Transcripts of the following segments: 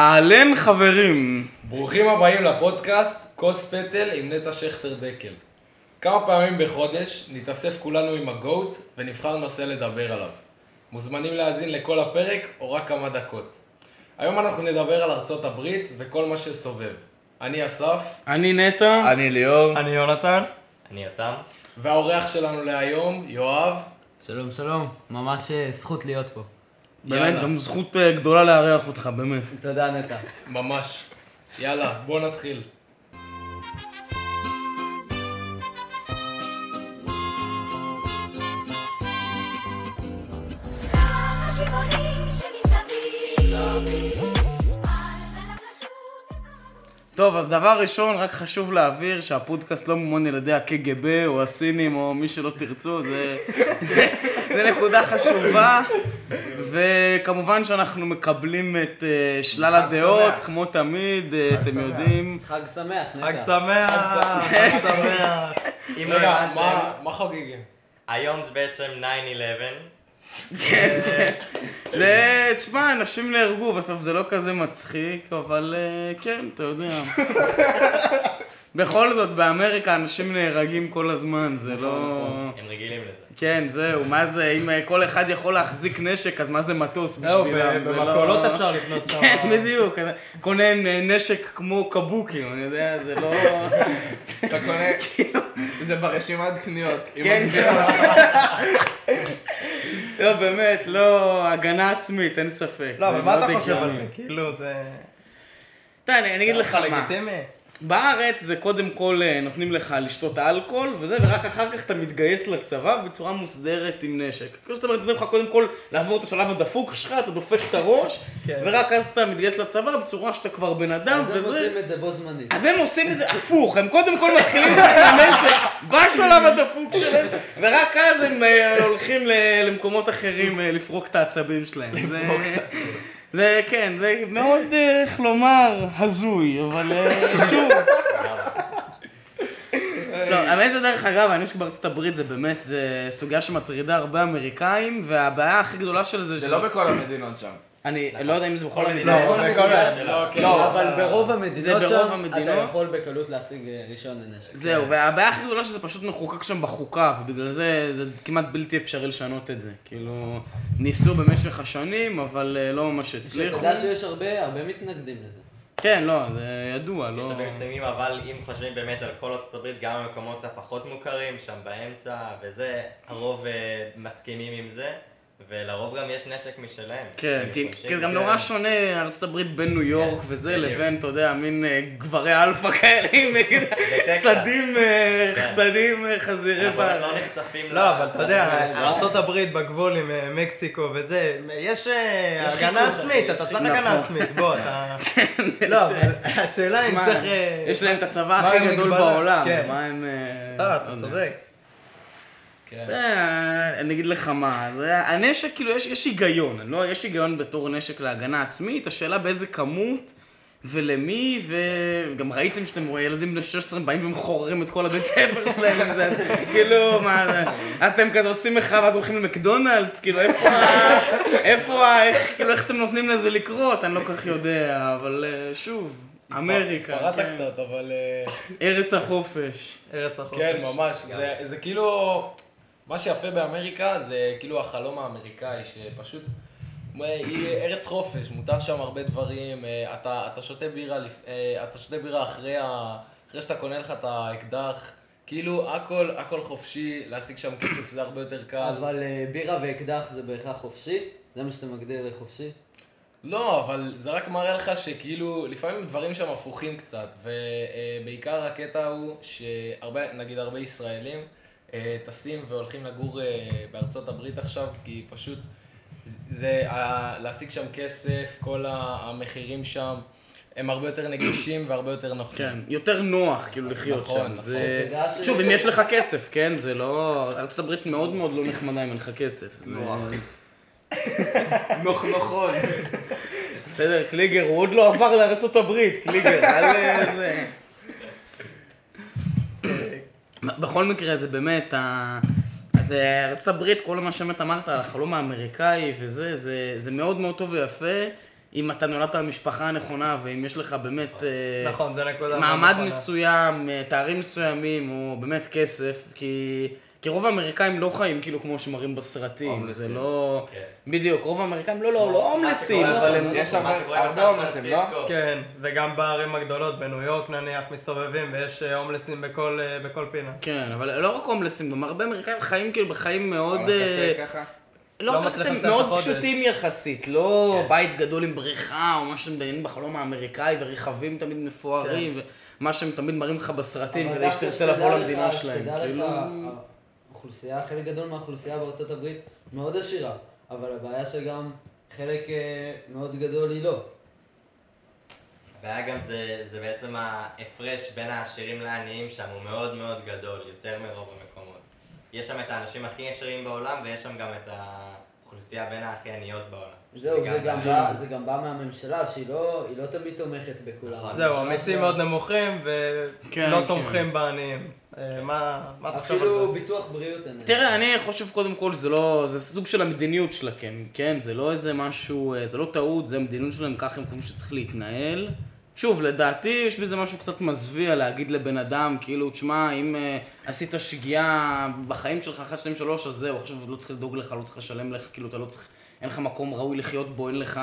אהלן חברים. ברוכים הבאים לפודקאסט כוס פטל עם נטע שכטר דקל. כמה פעמים בחודש נתאסף כולנו עם הגוט ונבחר נושא לדבר עליו. מוזמנים להאזין לכל הפרק או רק כמה דקות. היום אנחנו נדבר על ארצות הברית וכל מה שסובב. אני אסף, אני נטע. אני ליאור. אני יונתן. אני יותם. והאורח שלנו להיום, יואב. שלום שלום, ממש אה, זכות להיות פה. באמת, יאללה. גם זכות אה, גדולה לארח אותך, באמת. תודה נטע. ממש. יאללה, בוא נתחיל. טוב, אז דבר ראשון, רק חשוב להבהיר שהפודקאסט לא ממומן על ידי הקג"ב או הסינים או מי שלא תרצו, זה, זה, זה נקודה חשובה. וכמובן שאנחנו מקבלים את אה, שלל הדעות, כמו תמיד, אה, אתם יודעים. חג שמח נטע. חג שמח. חג שמח. אם לא רגע, הבנתם, מה- מה חוגגים? היום זה בעצם 9-11. זה, תשמע, אנשים נהרגו, בסוף זה לא כזה מצחיק, אבל אה, כן, אתה יודע. בכל זאת, באמריקה אנשים נהרגים כל הזמן, זה לא... הם רגילים לזה. כן, זהו, מה זה, אם אה, כל אחד יכול להחזיק נשק, אז מה זה מטוס זהו, בשבילם? ב- זה במכולות לא- אפשר לקנות שם. כן, בדיוק, קונה נשק כמו קבוקי, אני יודע, זה לא... אתה קונה, זה ברשימת קניות. כן, הגבינה. לא, באמת, לא, הגנה עצמית, אין ספק. לא, אבל מה אתה חושב על. זה? כאילו, זה... אתה, אני אגיד לך מה. בארץ זה קודם כל אה, נותנים לך לשתות אלכוהול וזה, ורק אחר כך אתה מתגייס לצבא בצורה מוסדרת עם נשק. כאילו זאת אומרת, נותנים לך קודם כל לעבור את השלב הדפוק שלך, אתה דופק את הראש, ורק אז אתה מתגייס לצבא בצורה שאתה כבר בן אדם אז הם וזה. עושים את זה בו זמנית. אז הם עושים את זה הפוך, הם קודם כל מתחילים עם הנשק בשלב הדפוק שלהם, ורק אז הם אה, הולכים למקומות אחרים אה, לפרוק את העצבים שלהם. זה- זה כן, זה מאוד, אה, איך לומר, הזוי, אבל אה, שוב. לא, האמת שדרך אגב, הנשק בארצות הברית זה באמת, זה סוגיה שמטרידה הרבה אמריקאים, והבעיה הכי גדולה של זה, זה לא בכל המדינות שם. אני לא יודע אם זה בכל כל המדינות. יש. לא, כן. לא, יש אבל לה- ברוב המדינות זה ברוב שם. אתה יכול בקלות להשיג אה, רישיון לנשק. זהו, והבעיה הכי גדולה שזה פשוט מחוקק שם בחוקה, ובגלל זה זה כמעט בלתי אפשרי לשנות את זה. כאילו, ניסו במשך השנים, אבל אה, לא ממש הצליחו. שתדע שיש הרבה, מתנגדים לזה. כן, לא, זה ידוע, לא... יש הרבה מתנגדים, אבל אם חושבים באמת על כל ארצות הברית, גם המקומות הפחות מוכרים, שם באמצע, וזה, הרוב אה, מסכימים עם זה, ולרוב גם יש נשק משלהם. כן, כי כי גם. נורא שונה ארצות הברית בין ניו יורק וזה, בדיוק. לבין, אתה יודע, מין אה, גברי אלפא כאלה, עם בטקסס. צדים, אה, כן. צדים אה, חזירי אנחנו בר. לא נחשפים לא, אבל אתה יודע. ארצות הברית בגבול עם אה, מקסיקו וזה, יש אה, הגנה עצמית, אתה צריך. הגנה עצמית, בוא, אתה... לא, השאלה אם צריך... אה, יש להם את הצבא הכי? גדול בעולם, כן. מה הם... אה, לא, אתה יודע. צודק. כן. אני אגיד לך מה, זה, הנשק, כאילו, יש, יש היגיון, לא, יש היגיון בתור נשק להגנה עצמית, השאלה באיזה כמות ולמי, וגם ראיתם שאתם רואים ילדים בני 16 באים ומחוררים את כל הבית ספר שלהם, עם זה, אז כאילו, מה זה, אז אתם כזה עושים מחאה ואז הולכים למקדונלדס, כאילו, איפה, ה- איפה, ה- איך, כאילו, איך אתם נותנים לזה לקרות, אני לא כל כך יודע, אבל אה, שוב, אמריקה, התפרעת כן. קצת, אבל... אה, ארץ החופש. ארץ החופש. כן, ממש. זה- זה כאילו... מה שיפה באמריקה זה כאילו החלום האמריקאי, שפשוט... היא ארץ חופש, מותר שם הרבה דברים, אה, אתה, אתה שותה בירה, אה, אתה שותה בירה אחרי, ה, אחרי שאתה קונה לך את האקדח, כאילו הכל, הכל חופשי, להשיג שם כסף זה הרבה יותר קל. אבל אה, בירה ואקדח זה בהכרח חופשי? זה מה שאתה מגדיר לחופשי? לא, אבל זה רק מראה לך שכאילו, לפעמים דברים שם הפוכים קצת, ובעיקר הקטע הוא שהרבה, נגיד הרבה ישראלים טסים והולכים לגור אה, בארצות הברית עכשיו, כי פשוט זה, להשיג שם כסף, כל המחירים שם, הם הרבה יותר נגישים והרבה יותר נוחים. כן, יותר נוח כאילו לחיות נכון, שם. נכון. זה... ש- שוב, אם יש לך כסף, כן? זה לא... ארצות הברית מאוד מאוד לא נחמדה אם אין לך כסף. זה- נוח נוחון. בסדר, קליגר, הוא עוד לא עבר לארצות הברית, קליגר, אל אה, זה... בכל מקרה, זה באמת, ה- אז ארצות הברית, כל מה שבאמת אמרת על החלום האמריקאי וזה, זה, זה מאוד מאוד טוב ויפה. אם אתה נולדת במשפחה הנכונה, ואם יש לך באמת... אה, נכון, זה נקודה מעמד נכונה. מסוים, אה, תארים מסוימים, או באמת כסף, כי... כי רוב האמריקאים לא חיים כאילו כמו שמראים בסרטים. זה לא... כן. בדיוק, רוב האמריקאים לא, לא, לא הומלסים, אבל הם... יש הרבה- הומלסים, לא? כן, וגם בערים הגדולות, בניו יורק נניח, מסתובבים ויש אה, הומלסים בכל, אה, בכל פינה. כן, אבל לא רק הומלסים, גם הרבה אמריקאים חיים כאילו בחיים מאוד... אה. לא לא רק לסיים את מאוד. פשוטים יחסית, לא כן. בית גדול עם בריכה, או מה שמדמיינים בחלום האמריקאי, ורכבים תמיד מפוארים, ומה שהם תמיד מראים לך בסרטים, כדי שתרצה לבוא למדינה שלהם. כאילו... האוכלוסייה, חלק גדול מהאוכלוסייה בארצות הברית מאוד עשירה, אבל הבעיה שגם חלק אה, מאוד גדול היא לא. הבעיה גם זה, זה בעצם ההפרש בין העשירים לעניים שם הוא מאוד מאוד גדול, יותר מרוב המקומות. יש שם את האנשים הכי עשירים בעולם, ויש שם גם את האוכלוסייה בין הכי עניות בעולם. זהו, זה גם- גם בא- זה גם בא מהממשלה, שהיא לא לא תמיד תומכת בכולם. נכון. זהו, המיסים מאוד נמוכים כן, ולא כן. תומכים בעניים. אה, מה מה אתה חושב על אפילו זה? ביטוח בריאות אין. תראה, אני חושב קודם כל זה לא, זה סוג של המדיניות שלה, כן, כן, זה לא איזה משהו, אה, זה לא טעות, זה המדיניות שלהם, ככה הם חושבים שצריך להתנהל. שוב, לדעתי יש בזה משהו קצת מזוויע להגיד לבן אדם, כאילו, תשמע, אם uh, עשית שגיאה בחיים שלך, אחת, שתיים, שלוש, אז זהו, עכשיו לא צריך לדאוג לך, לא צריך לשלם לך, כאילו, אתה לא צריך, אין לך מקום ראוי לחיות בו, אין לך,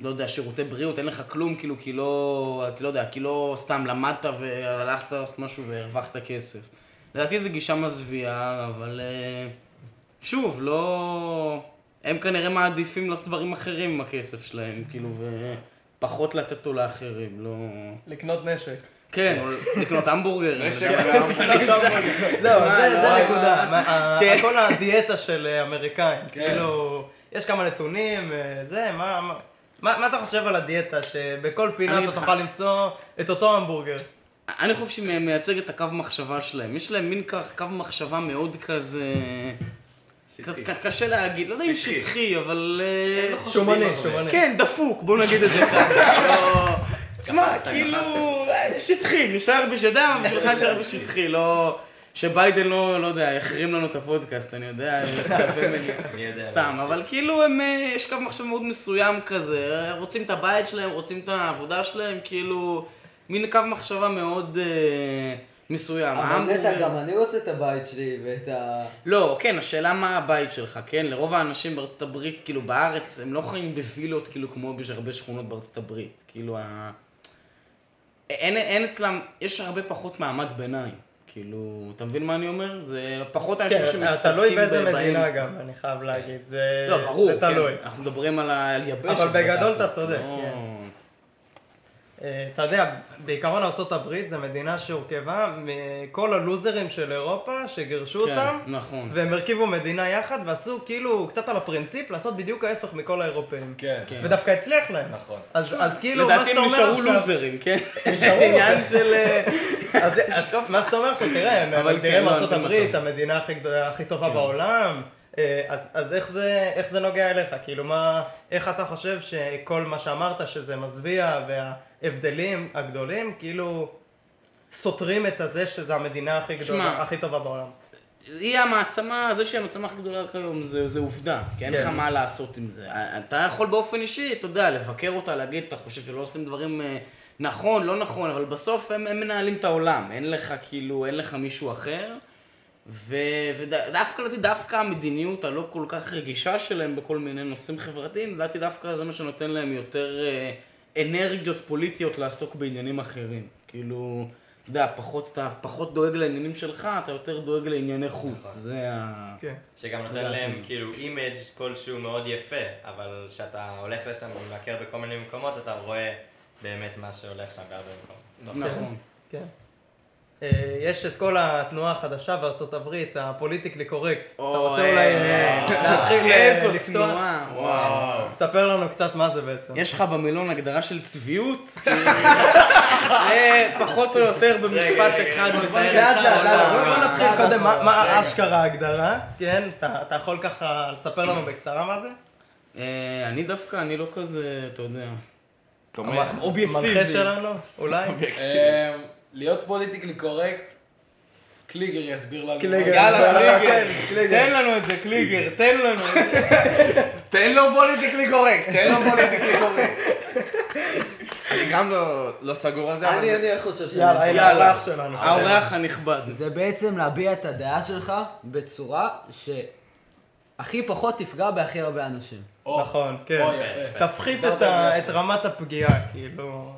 לא יודע, שירותי בריאות, אין לך כלום, כאילו, כי לא, לא יודע, כי לא סתם למדת והלכת לעשות משהו והרווחת כסף. לדעתי זו גישה מזוויעה, אבל אה, שוב, לא... הם כנראה מעדיפים לעשות דברים אחרים עם הכסף שלהם, כאילו, ופחות לתת אותו לאחרים, לא... לקנות נשק. כן, או לקנות המבורגר. נשק יודע. והמבורגר. זהו, זה לא, זה לא, הנקודה. מה- ה- כן. הכל הדיאטה של אה, אמריקאים. כאילו, יש כמה נתונים, אה, זה, מה... מה- אתה חושב על הדיאטה, שבכל פינה אתה. תוכל למצוא את אותו המבורגר? אני חושב שהיא מייצגת את הקו מחשבה שלהם. יש להם מין קו מחשבה מאוד כזה... קשה להגיד, לא יודע אם שטחי. אבל... אה, שומני, שומני. כן, דפוק, בוא נגיד את זה ככה. לא- תשמע, כאילו, אה, שטחי, נשאר בשדם, בשבילך נשאר בשטחי, לא... שביידן לא, לא יודע, יחרים לנו את הפודקאסט, אני יודע, לצפה ממני, אני יודע. סתם, אבל כאילו הם, אה, יש קו מחשב מאוד מסוים כזה, רוצים את הבית שלהם, רוצים את העבודה שלהם, כאילו, מין קו מחשבה מאוד אה, מסוים. אבל נטע, גם אני רוצה את הבית שלי ואת ה... לא, כן, השאלה מה הבית שלך, כן? לרוב האנשים בארצות הברית, כאילו בארץ, הם לא חיים בווילות, כאילו כמו בהרבה שכונות בארצות הברית. כאילו, ה... אין, אין אצלם, יש הרבה פחות מעמד ביניים. כאילו, אתה מבין מה אני אומר? זה פחות אנשים כן, שמסתפקים תלוי באיזה מדינה באמצע. גם, אני חייב להגיד. זה לא, ברור, זה תלוי. כן. אנחנו מדברים על, ה... על יבשת. אבל בגדול אתה צודק, לא- כן. אתה יודע, בעיקרון ארה"ב זה מדינה שהורכבה מכל הלוזרים של אירופה שגירשו כן, אותם, נכון. והם הרכיבו מדינה יחד ועשו כאילו קצת על הפרינציפ לעשות בדיוק ההפך מכל האירופאים. כן, כן. ודווקא הצליח להם. נכון. אז אז כאילו, מה לדעתי שאתה הם אומר נשארו עכשיו... לוזרים, כן? נשארו. עניין של... אה, אז מה שאתה אומר שתראה, הם אבל מגדירים כן, לא, אותם. המדינה הכי טובה בעולם, אה, אז אז איך זה איך זה נוגע אליך? כאילו מה, איך אתה חושב שכל מה שאמרת שזה מזוויע וההבדלים הגדולים, כאילו סותרים את הזה שזה המדינה הכי גדולה, שמע, הכי טובה בעולם? היא המעצמה, זה שהיא המעצמה הכי גדולה כיום, זה, זה עובדה, כי אין כן. לך מה לעשות עם זה. אתה יכול באופן אישי, אתה יודע, לבקר אותה, להגיד, אתה חושב שלא עושים דברים אה, נכון, לא נכון, אבל בסוף הם, הם מנהלים את העולם, אין לך כאילו, אין לך מישהו אחר. ודווקא, לדעתי, דווקא המדיניות הלא כל כך רגישה שלהם בכל מיני נושאים חברתיים, לדעתי דווקא זה מה שנותן להם יותר אה, אנרגיות פוליטיות לעסוק בעניינים אחרים. כאילו, אתה יודע, פחות, אתה פחות דואג לעניינים שלך, אתה יותר דואג לענייני חוץ. זה ה... כן. שגם נותן. להם כאילו image כלשהו מאוד יפה, אבל כשאתה הולך לשם ומבקר בכל מיני מקומות, אתה רואה באמת מה שהולך שם בהרבה מקומות. נכון. כן. אה, יש את כל התנועה החדשה בארצות הברית, ה politically correct. אתה רוצה אולי אה, להתחיל אה, לפתוח? תנועה, וואו. תספר לנו קצת מה זה בעצם. יש לך במילון הגדרה של צביעות? זה פחות או יותר במשפט אחד מתאר לאט את לאט, העולם. בוא נתחיל קודם, מה- אשכרה ההגדרה, כן? אתה יכול ככה לספר לנו בקצרה מה זה? אני דווקא, אני לא כזה, אתה יודע. תומך. אובייקטיבי. מנחה שלנו, אולי? אמ, להיות politically correct, קליגר יסביר לנו. קליגר. יאללה, כן, קליגר. תן לנו את זה, קליגר, תן לנו. תן לו politically correct, תן לו politically correct. אני גם לא- לא סגור על זה. אני, אני חושב ש... יאללה, הנה יאללה. האורח שלנו. האורח הנכבד. זה בעצם להביע את הדעה שלך בצורה שהכי פחות תפגע בהכי הרבה אנשים. נכון, כן. תפחית את רמת הפגיעה, כאילו...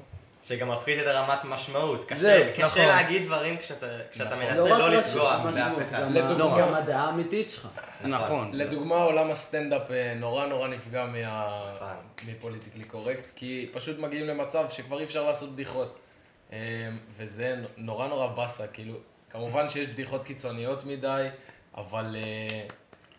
שגם מפחית את הרמת משמעות. קשה, זהו, קשה נכון. להגיד דברים כשאתה, כשאתה מנסה לא לא לפגוע באף אחד. לדוגמה- גם הדעה האמיתית שלך. נכון. לדוגמה, עולם הסטנדאפ אה, נורא נורא נפגע מה... נכון. מ politically correct, כי פשוט מגיעים למצב שכבר אי אפשר לעשות בדיחות. אה, וזה נורא נורא באסה, כאילו, כמובן שיש בדיחות קיצוניות מדי, אבל אה,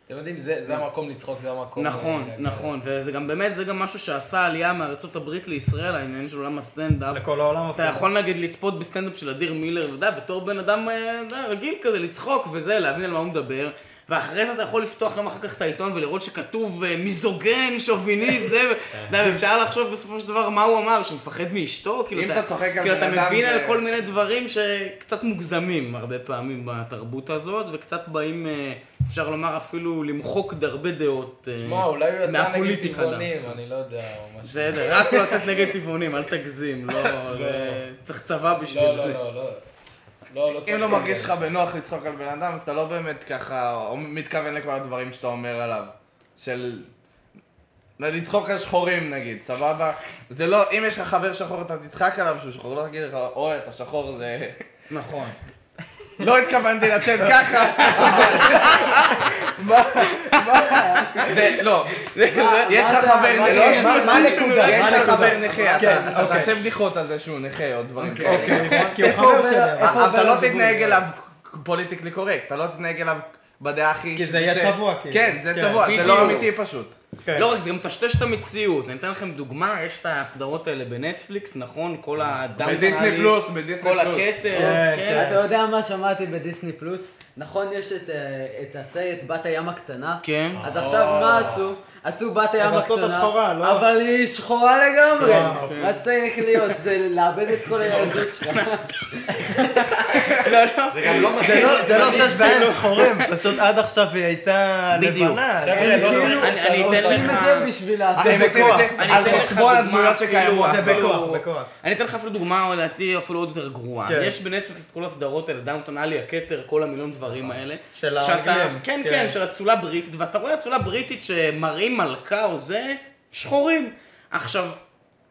אתם יודעים, זה זה המקום לצחוק, זה המקום... נכון, אה, נכון, וזה גם באמת, זה גם משהו שעשה עלייה מארצות הברית לישראל, העניין של עולם הסטנדאפ. לכל העולם אתה יכול נגיד לצפות בסטנדאפ של אדיר מילר, ואתה יודע, בתור בן אדם אה, רגיל כזה, לצחוק וזה, להבין על מה הוא מדבר. ואחרי זה אתה יכול לפתוח יום אחר כך את העיתון ולראות שכתוב אה, מיזוגן, שוביניסט, זה, אתה יודע, ואפשר לחשוב בסופו של דבר מה הוא אמר, שהוא מפחד מאשתו, כאילו אתה על כאילו אתה מבין זה- על כל מיני דברים שקצת מוגזמים הרבה פעמים בתרבות הזאת, וקצת באים, אה, אפשר לומר אפילו למחוק הרבה דעות אה, תשמע, אולי הוא יצא נגד מהפוליטיקה טבעונים. אני לא יודע, או משהו. בסדר, רק לא לצאת נגד טבעונים, אל תגזים, לא, זה- צריך צבא בשביל לא, זה. לא, לא, לא. לא, לא אם לא מרגיש. לך בנוח לצחוק על בן אדם, אז אתה לא באמת ככה או מתכוון לכל הדברים שאתה אומר עליו. של... לא, לצחוק על שחורים נגיד, סבבה? זה לא, אם יש לך חבר שחור אתה תצחק עליו שהוא שחור, לא תגיד לך, אוי, אתה שחור זה... נכון. לא התכוונתי לצאת ככה, זה, לא, יש לך חבר מה- נכה, מה- מה הנקודה? יש מה לך? חבר נכה, כן, אתה אתה אוקיי. תעשה בדיחות על זה שהוא נכה או דברים כאלה. אוקיי, אבל אתה לא? תתנהג אליו politically correct, אתה לא תתנהג אליו בדעה הכי... כי זה יהיה צבוע, כאילו. כן, זה כן, צבוע, זה. לא אמיתי פשוט. כן. לא רק זה, גם מטשטש את המציאות. אני אתן לכם דוגמה, יש את הסדרות האלה בנטפליקס, נכון? כל הדם... בדיסני פלוס, בדיסני כל פלוס. הכתר, כן, כן. אתה יודע מה שמעתי בדיסני פלוס? נכון, יש את, אה, את הסרט בת הים הקטנה? כן. אז עכשיו מה עשו? עשו בת הים הקטנה, לא? אבל היא שחורה לגמרי. מה צריך להיות? זה לאבד את כל הילדות שלך. לא, לא. זה גם לא זה. לא- זה לא שיש בהם שחורים, פשוט עד עכשיו היא הייתה. לבנה. לא כאילו אני- אתן לך- את זה בשביל לעשות הם עושים בכוח. את זה אני על אתן לך חשבון דוגמה הדמויות אפילו- שקיימות. זה אפילו- בכוח, בכוח. אני אתן לך אפילו דוגמה, לדעתי, אפילו עוד יותר גרועה. כן. יש בנטפליקס את כל הסדרות האלה, דאונטון עלי, הכתר, כל המיליון דברים האלה. של האנגלים. כן, כן. כן, של אצולה בריטית, ואתה רואה אצולה בריטית שמראים מלכה או זה, שחורים. עכשיו,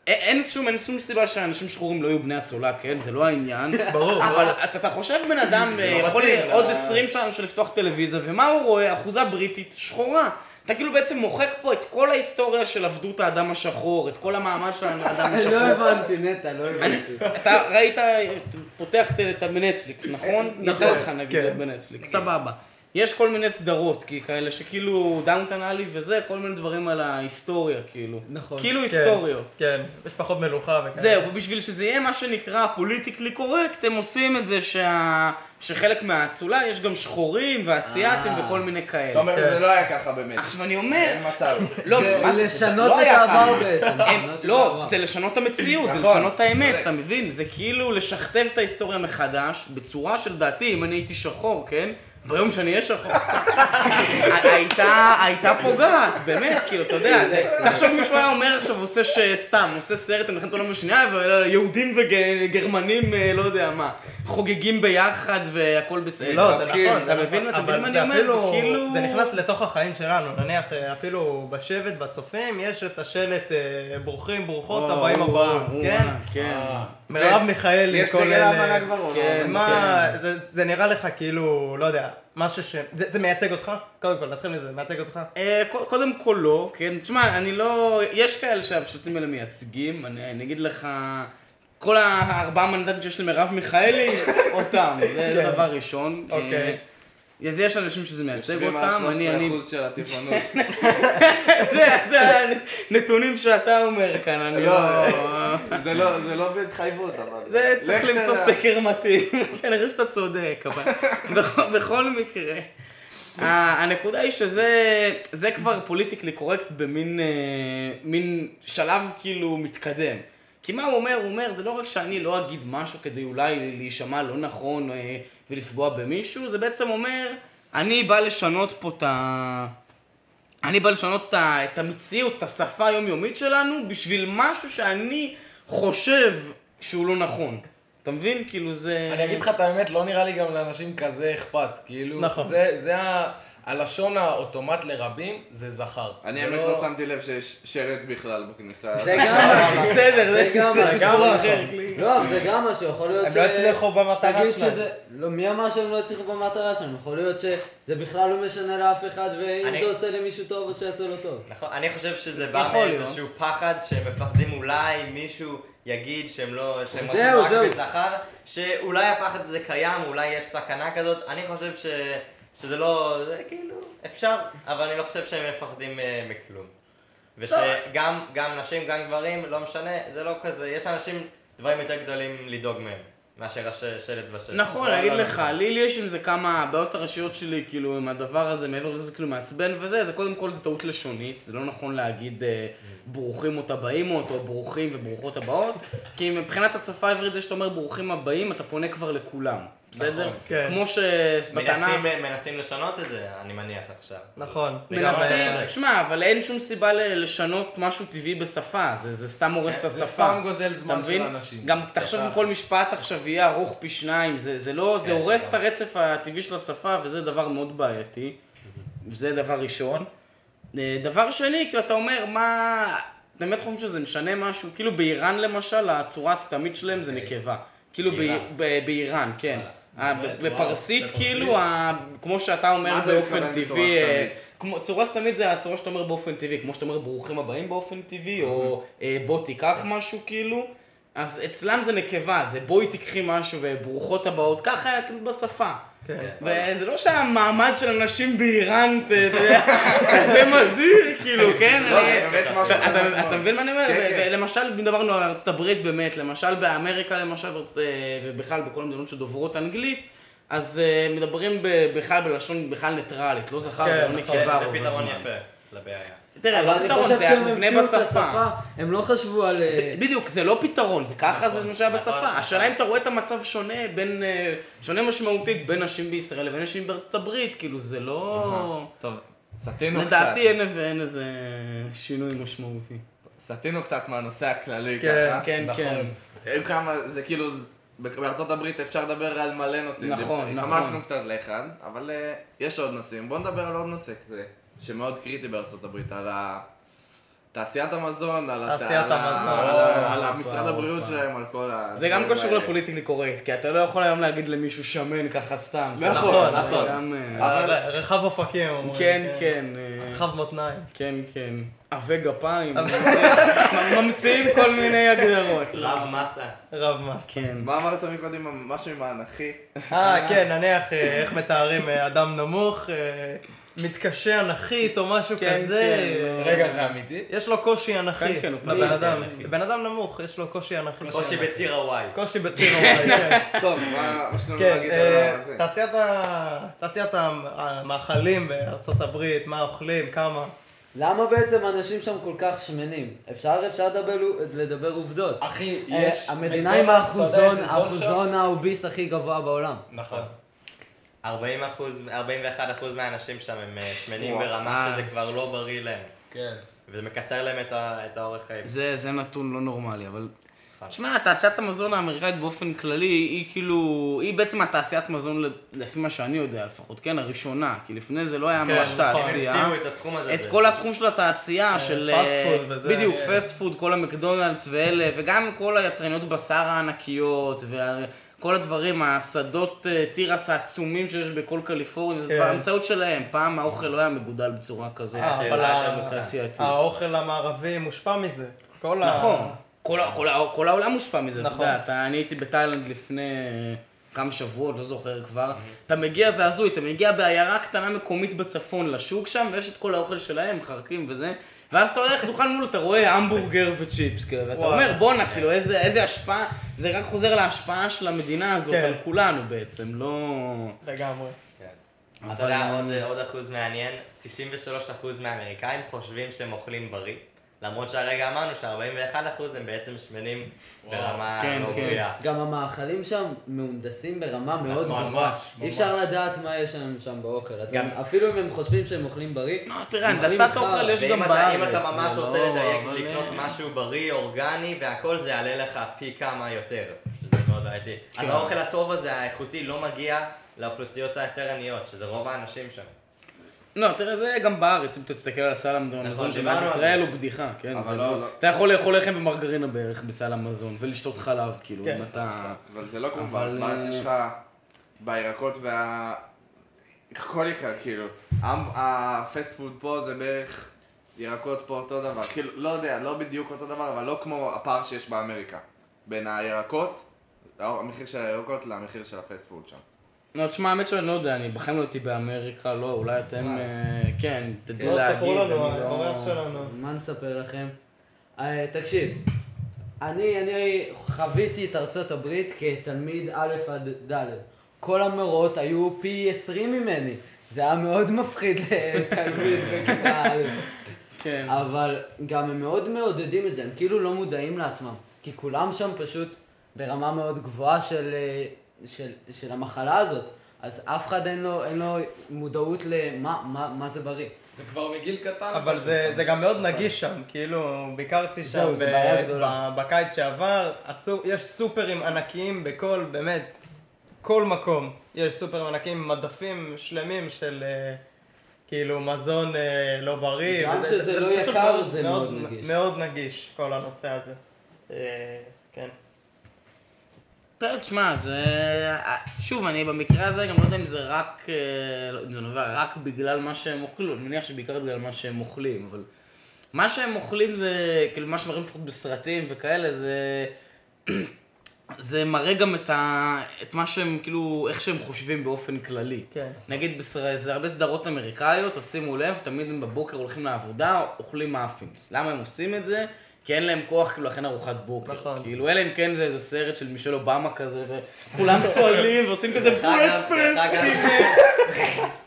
אין שום, אין שום סיבה שאנשים שחורים לא יהיו בני אצולה, כן? זה לא העניין. ברור. אבל אתה, אתה חושב בן אדם, אה, יכול מתאים, להיות לא- עוד 20 שנה של לפתוח טלוויזיה, ומה הוא רואה? אחוזה בריטית שחורה. אתה כאילו בעצם מוחק פה את כל ההיסטוריה של עבדות האדם השחור, את כל המעמד של האדם השחור. לא הבנתי, נטע, לא הבנתי. אתה ראית, פותח את- בנטפליקס, נכון? יצא לך נגיד כן. בנטפליקס, סבבה. יש כל מיני סדרות, כי כאלה שכאילו Downton Abbey וזה, כל מיני דברים על ההיסטוריה, כאילו. נכון. כאילו כן, היסטוריות. כן, יש פחות מלוכה וכאלה. זהו, ובשביל שזה יהיה מה שנקרא politically correct, הם עושים את זה שה... שחלק מהאצולה יש גם שחורים ואסייתים אה. וכל מיני אתה כאלה. אומר, זה לא היה ככה באמת. עכשיו אני אומר, אין מצב. לא, זה מה זה, לשנות לא את העבר. בעצם. לא. זה לשנות את המציאות, זה נכון, לשנות את האמת. אתה מבין? זה כאילו לשכתב את ההיסטוריה מחדש, בצורה שלדעתי, אם אני הייתי שחור, כן? ביום שאני אהיה שחור. הייתה, הייתה פוגעת, באמת, כאילו, אתה יודע, זה, תחשוב מישהו היה אומר עכשיו, עושה ש... סתם, עושה סרט על מלחמת העולם השנייה, ויהודים וגרמנים, אה, לא יודע מה, חוגגים ביחד והכל בסדר. לא, זה כן, נכון. אתה מבין- מבין מה זה אני אומר? זה כאילו- זה נכנס לתוך החיים שלנו. נניח, אה, אפילו בשבט, בצופים, יש את השלט אה, ברוכים, ברוכות, הבאים הבאות, כן? כן. מרב מיכאלי, יש כל דגל אלה. ההבנה כבר או לא? כן, מה, זה- זה נראה לך כאילו, לא יודע, משהו ש... זה זה מייצג אותך? קודם כל, נתחיל מזה, מייצג אותך? אה, קודם כל לא, כן, תשמע, אני לא, יש כאלה שהפשוטים האלה מייצגים, אני, אני אגיד לך, כל הארבעה מנדטים שיש למרב מיכאלי, אותם, זה כן. דבר ראשון. אוקיי. אה, אז יש אנשים שזה מייצג יושבים על אותם, אני, אני, 13% של הטבעונות. זה, זה הנתונים שאתה אומר כאן, אני לא, לא, זה לא, זה לא בהתחייבות, אבל... זה צריך למצוא. סקר מתאים, כנראה שאתה צודק, אבל בכל, מקרה. ה- הנקודה היא שזה זה כבר פוליטיקלי קורקט במין אה, מין שלב כאילו מתקדם. כי מה הוא אומר? הוא אומר, זה לא רק שאני לא אגיד משהו כדי אולי להישמע לא נכון אה, ולפגוע במישהו, זה בעצם אומר, אני בא לשנות פה את ה... אני בא לשנות את המציאות, את השפה היומיומית שלנו, בשביל משהו שאני חושב שהוא לא נכון. אתה מבין? כאילו זה... אני אגיד לך את האמת, לא נראה לי גם לאנשים כזה אכפת. כאילו, נכון. זה, זה ה... הלשון האוטומט לרבים זה זכר. אני זה האמת לא שמתי לב שיש שלט בכלל בכניסה. זה גם... בסדר, זה זה גם סיפור סיפור אחר. לא, זה גם משהו, יכול להיות הם לא הצליחו במטרה שלהם. לא, מי אמר שהם לא הצליחו במטרה שלהם? יכול להיות שזה בכלל לא משנה לאף אחד, ואם זה עושה למישהו טוב, אז שיעשה לו טוב. נכון, אני חושב שזה בא. מאיזשהו פחד שהם מפחדים אולי מישהו יגיד שהם לא, שהם זהו, משהו רק. בזכר, שאולי הפחד הזה קיים, אולי יש סכנה כזאת, אני חושב ש, שזה לא, זה כאילו, אפשר, אבל אני לא חושב שהם מפחדים אה, מכלום. ושגם גם נשים, גם גברים, לא משנה, זה לא כזה, יש אנשים, דברים יותר גדולים לדאוג מהם, מאשר השלט בשלט. נכון, אני אגיד לך, לי יש עם זה כמה הבעיות הראשיות שלי, כאילו, עם הדבר הזה, מעבר לזה זה כאילו מעצבן וזה, זה קודם כל זה טעות לשונית, זה לא נכון להגיד אה, ברוכים אותה באימות, או ברוכים וברוכות הבאות, כי מבחינת השפה העברית זה שאתה אומר ברוכים הבאים, אתה פונה כבר לכולם, בסדר? נכון, כן. כמו שבתנ"ך... מנסים, מנסים לשנות את זה, אני מניח עכשיו. נכון. מנסים. שמע, אבל אין שום סיבה ל- לשנות משהו טבעי בשפה, זה, זה סתם הורס את זה השפה. סתם גוזל זמן של? אנשים. גם תחשוב אם כל משפט עכשיו יהיה ארוך פי שניים, זה, זה לא, זה כן, הורס את נכון. הרצף הטבעי של השפה, וזה דבר מאוד בעייתי. זה דבר ראשון. אה, דבר שני, כאילו, אתה אומר, מה... אתה באמת חושב שזה משנה משהו? כאילו באיראן למשל, הצורה הסתמית שלהם זה נקבה. כאילו באיראן. כן. אה, באמת? בפרסית, כאילו, כמו שאתה אומר באופן טבעי, אה, צורה סתמית זה הצורה שאתה אומר באופן טבעי, כמו שאתה אומר ברוכים הבאים באופן טבעי, או אה, בוא תיקח משהו כאילו, אז אצלם זה נקבה, זה בואי תיקחי משהו וברוכות הבאות, ככה היה כאילו בשפה. כן. וזה לא שהמעמד של אנשים באיראן, אתה יודע, כזה מזהיר, כאילו, כן? לא, זה באמת משהו אתה- מבין מה אני אומר? כן, כן. ולמשל, דיברנו על ארצות הברית באמת, למשל באמריקה למשל, אה, ובכלל בכל המדינות שדוברות אנגלית, אז אה, מדברים בכלל בלשון בכלל ניטרלית, לא זכר כן, ולא נכון. נקבה זה רוב פתרון. יפה לבעיה. תראה, אבל לא אני פתרון, חושב זה שהם מובנה המציאו את בשפה. השפה, הם לא חשבו על... אה, בדיוק, זה לא פתרון, זה ככה זה מה שהיה נכון, בשפה. נכון. השאלה אם אתה רואה את המצב שונה בין, אה, שונה משמעותית בין נשים בישראל לבין נשים בארצות הברית, כאילו זה לא... טוב, סטינו קצת. לדעתי אין איזה שינוי משמעותי. סטינו קצת מהנושא הכללי כן, ככה. כן, נכון. כן. היו כמה, זה כאילו, בארצות הברית אפשר לדבר על מלא נושאים. נכון, נכון. התחמקנו קצת לאחד, אבל אה, יש עוד נושאים. בואו נדבר על עוד נושא כזה, שמאוד קריטי בארצות הברית, על ה... תעשיית המזון, על תעשיית המזון. על המשרד הבריאות. שלהם, על כל ה... זה גם קשור. לפוליטיקלי קורקט, כי אתה לא יכול היום להגיד למישהו שמן ככה סתם. נכון, נכון. אה, רחב אופקים אומרים. כן, כן. אה, רחב מותניים. כן, כן. עבי גפיים. ממציאים כל מיני הגדרות. רב מסה. רב מס. כן. מה אמרת מקודם, משהו עם האנכי? אה, כן, נניח אה, איך מתארים אה, אדם נמוך, אה, מתקשה אנכית או משהו כן, כזה. כן. אה, רגע, זה אמיתי? יש לו קושי אנכי. כן, כן, הוא קושי אדם. אנכי. בן אדם נמוך, יש לו קושי אנכי. קושי בציר הוואי. קושי בציר הוואי, כן. טוב, מה מה שאתם כן, להגיד על אה, זה? תעשיית המאכלים בארצות הברית, מה אוכלים, כמה. למה בעצם אנשים שם כל כך שמנים? אפשר אפשר לדבר- לדבר עובדות. אחי, אה, יש... המדינה עם? האחוזון ה obese הכי גבוה בעולם. נכון. 40 אחוז, 41 אחוז מהאנשים שם הם אה, שמנים וואו. ברמה אה. שזה כבר לא בריא להם. כן. וזה מקצר להם את ה- את האורך חיים. זה, זה נתון לא נורמלי, אבל... נכון. שמע, תעשיית המזון האמריקאית באופן כללי, היא כאילו... היא בעצם התעשיית מזון, לפי מה שאני יודע לפחות, כן? הראשונה. כי לפני זה לא היה כן, ממש נכון. תעשייה. המציאו את התחום הזה. את. כל התחום של התעשייה, של... fast אה, food וזה, בדיוק, כן. fast food, כל המקדונלדס ואלה, וגם כל היצרניות בשר הענקיות, וכל הדברים, השדות אה, תירס העצומים שיש בכל קליפורניה, זה כן. כבר המצאות שלהם. פעם האוכל לא היה מגודל בצורה כזאת. אה, אבל. האוכל המערבי מושפע מזה. כל נכון. כל, ה- כל, כל העולם מושפע מזה, אתה נכון. יודע, אתה, אני הייתי בתאילנד לפני אה, כמה שבועות, לא זוכר כבר, אתה מגיע, זה הזוי, אתה מגיע בעיירה קטנה מקומית בצפון לשוק שם, ויש את כל האוכל שלהם, חרקים וזה, ואז אתה הולך דוכן מול, אתה רואה המבורגר וצ'יפס, כאילו, ואתה וואו. אומר, בואנה, כאילו, איזה, איזה השפעה, זה רק חוזר להשפעה של המדינה הזאת כן. על כולנו בעצם, לא... לגמרי. אתה יודע, עוד, עוד אחוז מעניין, 93 אחוז מהאמריקאים חושבים שהם אוכלים בריא, למרות שהרגע אמרנו ש-41% הם בעצם שמנים ברמה כן, לא כן. בריאה. גם המאכלים שם מהונדסים ברמה מאוד ממש, גבוהה. ממש. אי אפשר לדעת מה יש שם שם באוכל. אז גם- הם- אפילו אם הם חושבים שהם אוכלים בריא, לא, תראה, הם אוכלים הנדסת. אוכל יש גם בארץ. אם אתה ממש רוצה לא- לדייק, לקנות משהו בריא, אורגני והכל, זה יעלה לך פי כמה יותר. שזה מאוד בעייתי. כן. אז האוכל הטוב הזה, האיכותי, לא מגיע לאוכלוסיות היותר עניות, שזה רוב האנשים שם. לא, תראה, זה גם בארץ, אם תסתכל על סל המזון של מדינת ישראל. הוא בדיחה, כן? אבל זה לא- לא- לא- אתה יכול לאכול לחם ומרגרינה בערך בסל המזון, ולשתות חלב, כאילו, כן. אם אתה... אבל זה לא כמו בארץ, אה, יש לך בירקות וה... הכל יקר, כאילו. ה fast food פה זה בערך ירקות פה אותו דבר. כאילו, לא יודע, לא בדיוק אותו דבר, אבל לא כמו הפער שיש באמריקה. בין הירקות, המחיר של הירקות למחיר של ה fast food שם. לא, תשמע, האמת שאני לא יודע, אני בחיים לא הייתי באמריקה, לא, אולי אתם, אה, כן, תדעו לא, להגיד. ספרו לנו, אני לא- האורח שלנו. מה נספר לכם? אה, תקשיב, אני, אני חוויתי את ארצות הברית כתלמיד א' עד ד'. כל המורות היו פי 20 ממני. זה היה מאוד מפחיד לתלמיד בכיתה א'. כן. אבל גם הם מאוד מעודדים את זה, הם כאילו לא מודעים לעצמם. כי כולם שם פשוט ברמה מאוד גבוהה של, אה, של, של המחלה הזאת. אז אף אחד אין לו, אין לו מודעות למה מה, מה זה בריא. זה כבר מגיל קטן. אבל. זה, זה גם מאוד נגיש שם, כאילו, ביקרתי שם זהו, זה ב-. ב- בקיץ שעבר, הסו, יש סופרים ענקיים בכל, באמת, כל מקום. יש סופרים ענקיים, מדפים שלמים של אה, כאילו מזון אה, לא בריא. גם שזה לא יקר, מאוד- זה מאוד נגיש. מאוד נגיש, כל הנושא הזה. אה, כן. תשמע, זה... שוב, אני במקרה הזה גם לא יודע אם זה רק... אה, לא, אם זה נובע רק בגלל מה שהם אוכלים, אני מניח שבעיקר בגלל מה שהם אוכלים, אבל... מה שהם אוכלים זה, כאילו, מה שמראים לפחות בסרטים וכאלה, זה... זה מראה גם את, ה... את מה שהם, כאילו, איך שהם חושבים באופן כללי. כן. נגיד, בסר... זה הרבה סדרות אמריקאיות, תשימו לב, תמיד הם בבוקר הולכים לעבודה, אוכלים מאפינס. למה הם עושים את זה? כי אין להם כוח כאילו להכין ארוחת בוקר. נכון. כאילו, אלא אם כן זה איזה סרט של מישל אובמה כזה, וכולם צועלים ועושים כזה ברקפסט.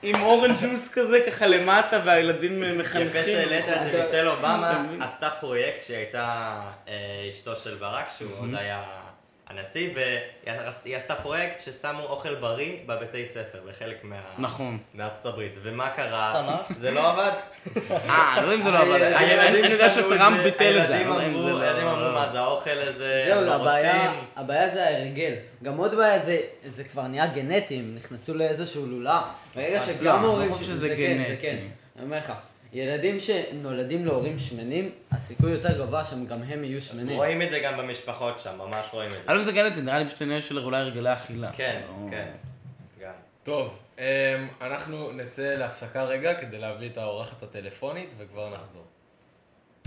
עם, אורנג' ג'וס כזה ככה למטה, והילדים מחנכים. יפה שהעלית את זה, מישל אובמה? עשתה פרויקט שהייתה אה, אשתו של ברק, שהוא עוד היה הנשיא, והיא עשתה פרויקט ששמו אוכל בריא בבתי ספר, בחלק מה... נכון. מארצות הברית. ומה קרה? צמח? זה לא עבד. אה, לא אם זה לא עבד. אני- הילדים אני יודע שטראמפ ביטל את זה. אני הילדים לא יודע אמרו, לא- הילדים אמרו, מה זה האוכל הזה, זהו, לא הבעיה. הבעיה זה ההרגל. גם עוד בעיה זה, זה כבר נהיה גנטי, הם נכנסו לאיזשהו לולב. ברגע לא, שגם אני לא ההורים... חושב שזה זה כן, גנטי. כן. אני אומר לך, ילדים שנולדים להורים שמנים, הסיכוי יותר גבוה שהם גם הם יהיו שמנים. רואים את זה גם במשפחות שם, ממש רואים את זה. אני לא יודע אם זה נראה לי פשוט עניין של אולי הרגלי אכילה. כן, לא- כן. גם. טוב, אמ, אנחנו נצא להפסקה רגע כדי להביא את האורחת הטלפונית וכבר נחזור.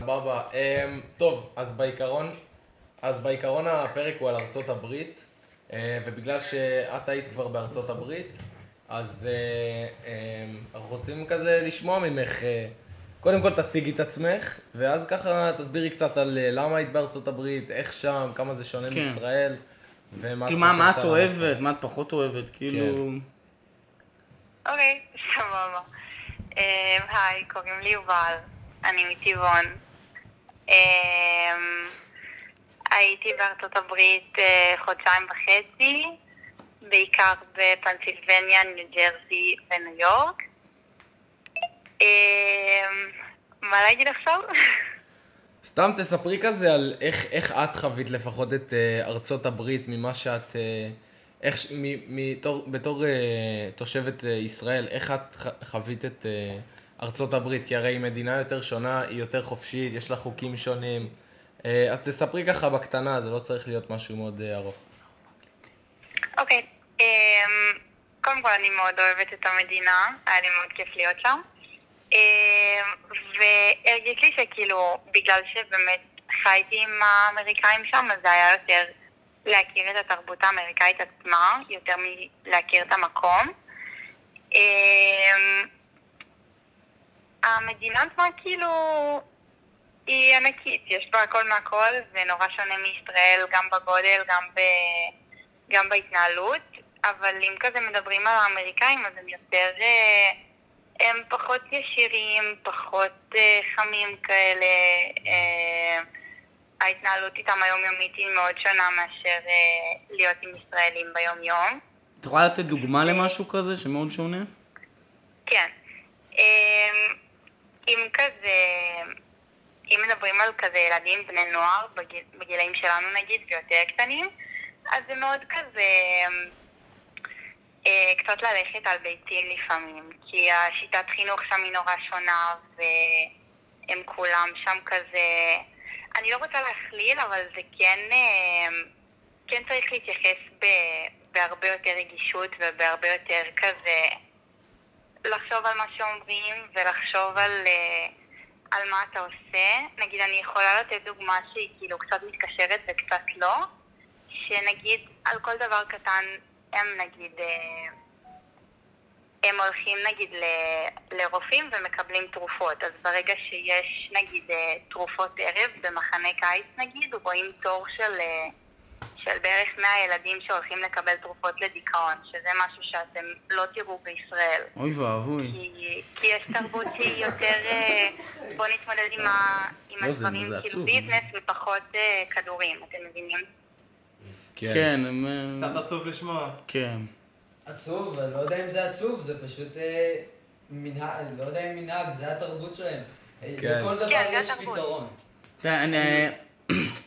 סבבה, אמ, טוב, אז בעיקרון, אז בעיקרון הפרק הוא על ארצות הברית, אה, ובגלל שאת היית כבר בארצות הברית, אז אה, אמ, אנחנו רוצים כזה לשמוע ממך, אה, קודם כל תציגי את עצמך, ואז ככה תסבירי קצת על אה, למה היית בארצות הברית, איך שם, כמה זה שונה כן. מישראל, ומה כאילו, מה- מה את אוהבת, מה את פחות אוהבת, כאילו... אוקיי, סבבה. אה, היי, קוראים לי יובל, אני מטבעון. אה, הייתי בארצות הברית אה, חודשיים וחצי, בעיקר בפנסילבניה, ניו ג'רזי וניו יורק. אה, מה להגיד עכשיו? סתם תספרי כזה על איך, איך את חווית לפחות את uh, ארצות הברית ממה שאת, uh, איך, ש- מ, מתור, בתור uh, תושבת uh, ישראל, איך את ח, חווית את uh, ארצות הברית? כי הרי היא מדינה יותר שונה, היא יותר חופשית, יש לה חוקים שונים. Uh, אז תספרי ככה בקטנה, זה לא צריך להיות משהו מאוד uh, ארוך. אוקיי, אמ, קודם כל אני מאוד אוהבת את המדינה, היה לי מאוד כיף להיות שם. אמ, והרגיש לי שכאילו, בגלל שבאמת חייתי עם האמריקאים שם, אז זה היה יותר להכיר את התרבות האמריקאית עצמה, יותר מלהכיר את המקום. אמ, המדינה עצמה כאילו היא ענקית, יש בה הכל מהכל, זה נורא שונה מישראל, גם בגודל, גם, ב... גם בהתנהלות, אבל אם כזה מדברים על האמריקאים, אז הם יותר, אה, הם פחות ישירים, פחות אה, חמים כאלה. אה, ההתנהלות איתם היומיומית היא מאוד שונה מאשר להיות עם ישראלים ביום-יום. את יכולה לתת דוגמה למשהו כזה שמאוד שונה? כן. אמ, אם כזה, אם מדברים על כזה ילדים, בני נוער, בגיל, בגילאים שלנו נגיד, ויותר קטנים, אז זה מאוד כזה, אה, קצת ללכת על ביצים לפעמים, כי השיטת חינוך שם היא נורא שונה, והם כולם שם כזה, אני לא רוצה להכליל, אבל זה כן, אה, כן צריך להתייחס ב, בהרבה יותר רגישות ובהרבה יותר כזה... לחשוב על מה שאומרים ולחשוב על, אה, על מה אתה עושה. נגיד, אני יכולה לתת דוגמה שהיא כאילו קצת מתקשרת וקצת לא, שנגיד על כל דבר קטן הם נגיד, אה, הם הולכים נגיד ל- לרופאים ומקבלים תרופות. אז ברגע שיש נגיד אה, תרופות ערב במחנה קיץ נגיד, רואים תור של... אה, של בערך 100 ילדים שהולכים לקבל תרופות לדיכאון, שזה משהו שאתם לא תראו בישראל. אוי ואבוי. כי, כי יש תרבות שהיא יותר, בוא נתמודד עם, ה, עם לא, הדברים, כאילו. ביזנס ופחות כדורים, אתם מבינים? כן, הם... אה, קצת עצוב לשמוע. כן. עצוב, אני לא יודע אם זה עצוב, זה פשוט אה, מנהג, לא יודע אם מנהג, זה התרבות שלהם. כן. לכל דבר כן, זה יש התרבות. פתרון. אני...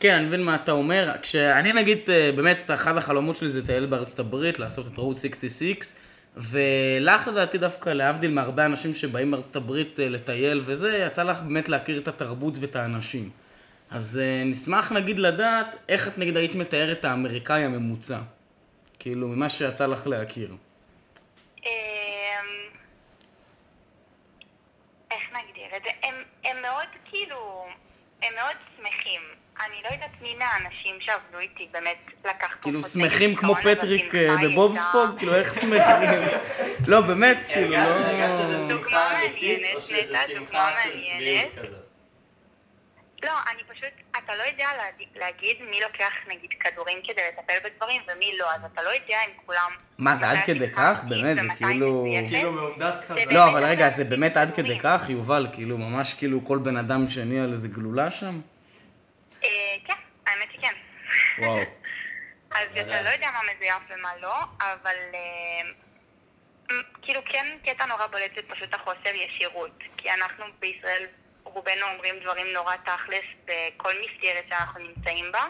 כן, אני מבין מה אתה אומר. כשאני נגיד, אה, באמת, אחד החלומות שלי זה לטייל בארצות הברית, לעשות את רוד 66, ולך לדעתי דווקא, להבדיל מהרבה אנשים שבאים בארצות הברית אה, לטייל וזה, יצא לך באמת להכיר את התרבות ואת האנשים. אז אה, נשמח נגיד לדעת איך את נגיד היית מתארת את האמריקאי הממוצע. כאילו, ממה שיצא לך להכיר. אמ, איך נגדיר את זה? הם, הם מאוד כאילו, הם מאוד שמחים. אני לא יודעת מי מהאנשים שעבדו איתי באמת לקח כאילו תרופות שמחים נגד כמו פטריק אה, בבובספוג? הייתה- כאילו, איך שמחים? לא, באמת, כאילו, לא... הרגשת שזה שמחה אמיתית, מעניינת, או שזה שמחה דוגמה של מעניינת. צביעות כזאת? לא, אני פשוט, אתה לא יודע להגיד, מי לוקח נגיד כדורים כדי לטפל בדברים ומי לא, אז אתה לא יודע אם כולם... מה, זה עד כדי כך? באמת, זה כאילו-. כאילו מהונדס כזה. זה לא, אבל רגע, זה באמת עד כדי. כך, יובל? כאילו, ממש כאילו כל בן אדם שני על איזה גלולה שם? אה, כן, האמת שכן. וואו. אז אתה לא יודע מה מזויף ומה לא, אבל אה, כאילו כן קטע נורא בולט זה פשוט החוסר ישירות. כי אנחנו בישראל רובנו אומרים דברים נורא תכלס בכל מסגרת שאנחנו נמצאים בה,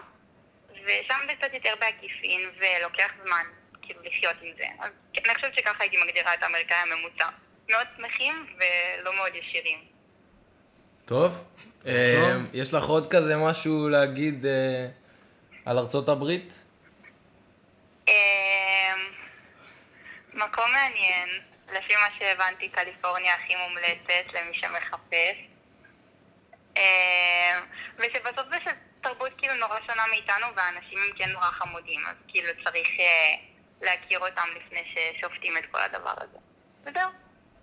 ושם זה קצת יותר בעקיפין ולוקח זמן כאילו לחיות עם זה. אז אני חושבת שככה הייתי מגדירה את האמריקאי הממוצע. מאוד שמחים ולא מאוד ישירים. טוב. אה, יש לך עוד כזה משהו להגיד אה, על ארצות הברית? אמ, מקום מעניין, לפי מה שהבנתי, קליפורניה הכי מומלצת למי שמחפש. אמ, ושבסוף זה שתרבות כאילו נורא שונה מאיתנו והאנשים הם כן נורא חמודים, אז כאילו צריך אה, להכיר אותם לפני ששופטים את כל הדבר הזה. וזהו,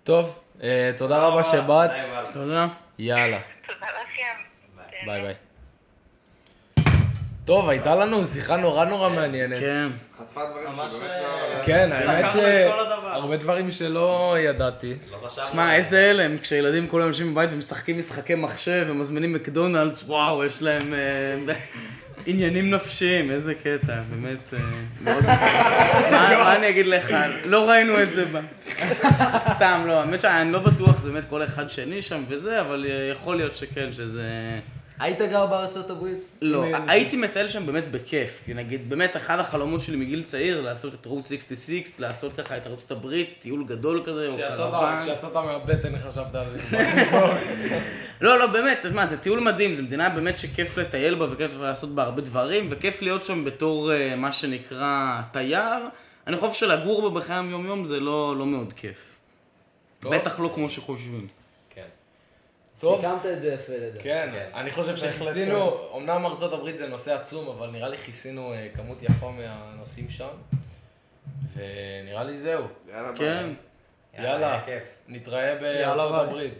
טוב, אה, תודה רבה שבאת. תודה. יאללה, תודה לכם. ביי ביי. טוב, הייתה לנו שיחה נורא נורא מעניינת. כן. חשפה דברים שבאמת אה, לא... כן, האמת. שהרבה דברים שלא ידעתי. לא חשבנו. שמע, איזה הלם, כשילדים כולם יושבים בבית ומשחקים משחקי מחשב ומזמינים מקדונלדס, וואו, יש להם אה, עניינים נפשיים, איזה קטע, באמת, אה. מה אני אגיד לך, לא ראינו את זה ב... סתם, לא, האמת שאני לא בטוח, זה באמת כל אחד שני שם וזה, אבל יכול להיות שכן, שזה... היית גר בארצות הברית? לא, הייתי מטייל שם באמת בכיף, כי נגיד, באמת אחד החלומות שלי מגיל צעיר, לעשות את רות 66, לעשות ככה את ארצות הברית, טיול גדול כזה, או קרוון. כשיצאת מהבטן חשבת על זה. לא, לא, באמת, אז מה, זה טיול מדהים, זו מדינה באמת שכיף לטייל בה וכיף לעשות בה הרבה דברים, וכיף להיות שם בתור אה, מה שנקרא תייר. אני חושב שלגור בה בחיי היום-יום זה לא, לא מאוד כיף. טוב. בטח לא כמו שחושבים. כן. טוב. סיכמת את זה יפה לדעתי. כן, כן. אני חושב שכיסינו, אמנם ארצות הברית זה נושא עצום, אבל נראה לי כיסינו אה, כמות יפה מהנושאים שם. ונראה לי זהו. יאללה, ביי. כן. יאללה, כיף. נתראה יאללה, בארצות. הברית.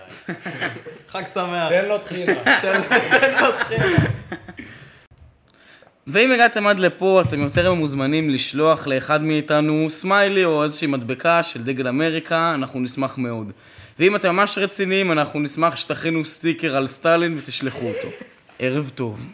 חג שמח. תן לו טחינה. ואם הגעתם עד לפה, אתם יותר מוזמנים לשלוח לאחד מאיתנו סמיילי או איזושהי מדבקה של דגל אמריקה, אנחנו נשמח מאוד. ואם אתם ממש רציניים, אנחנו נשמח שתכינו סטיקר על סטלין ותשלחו אותו. ערב טוב.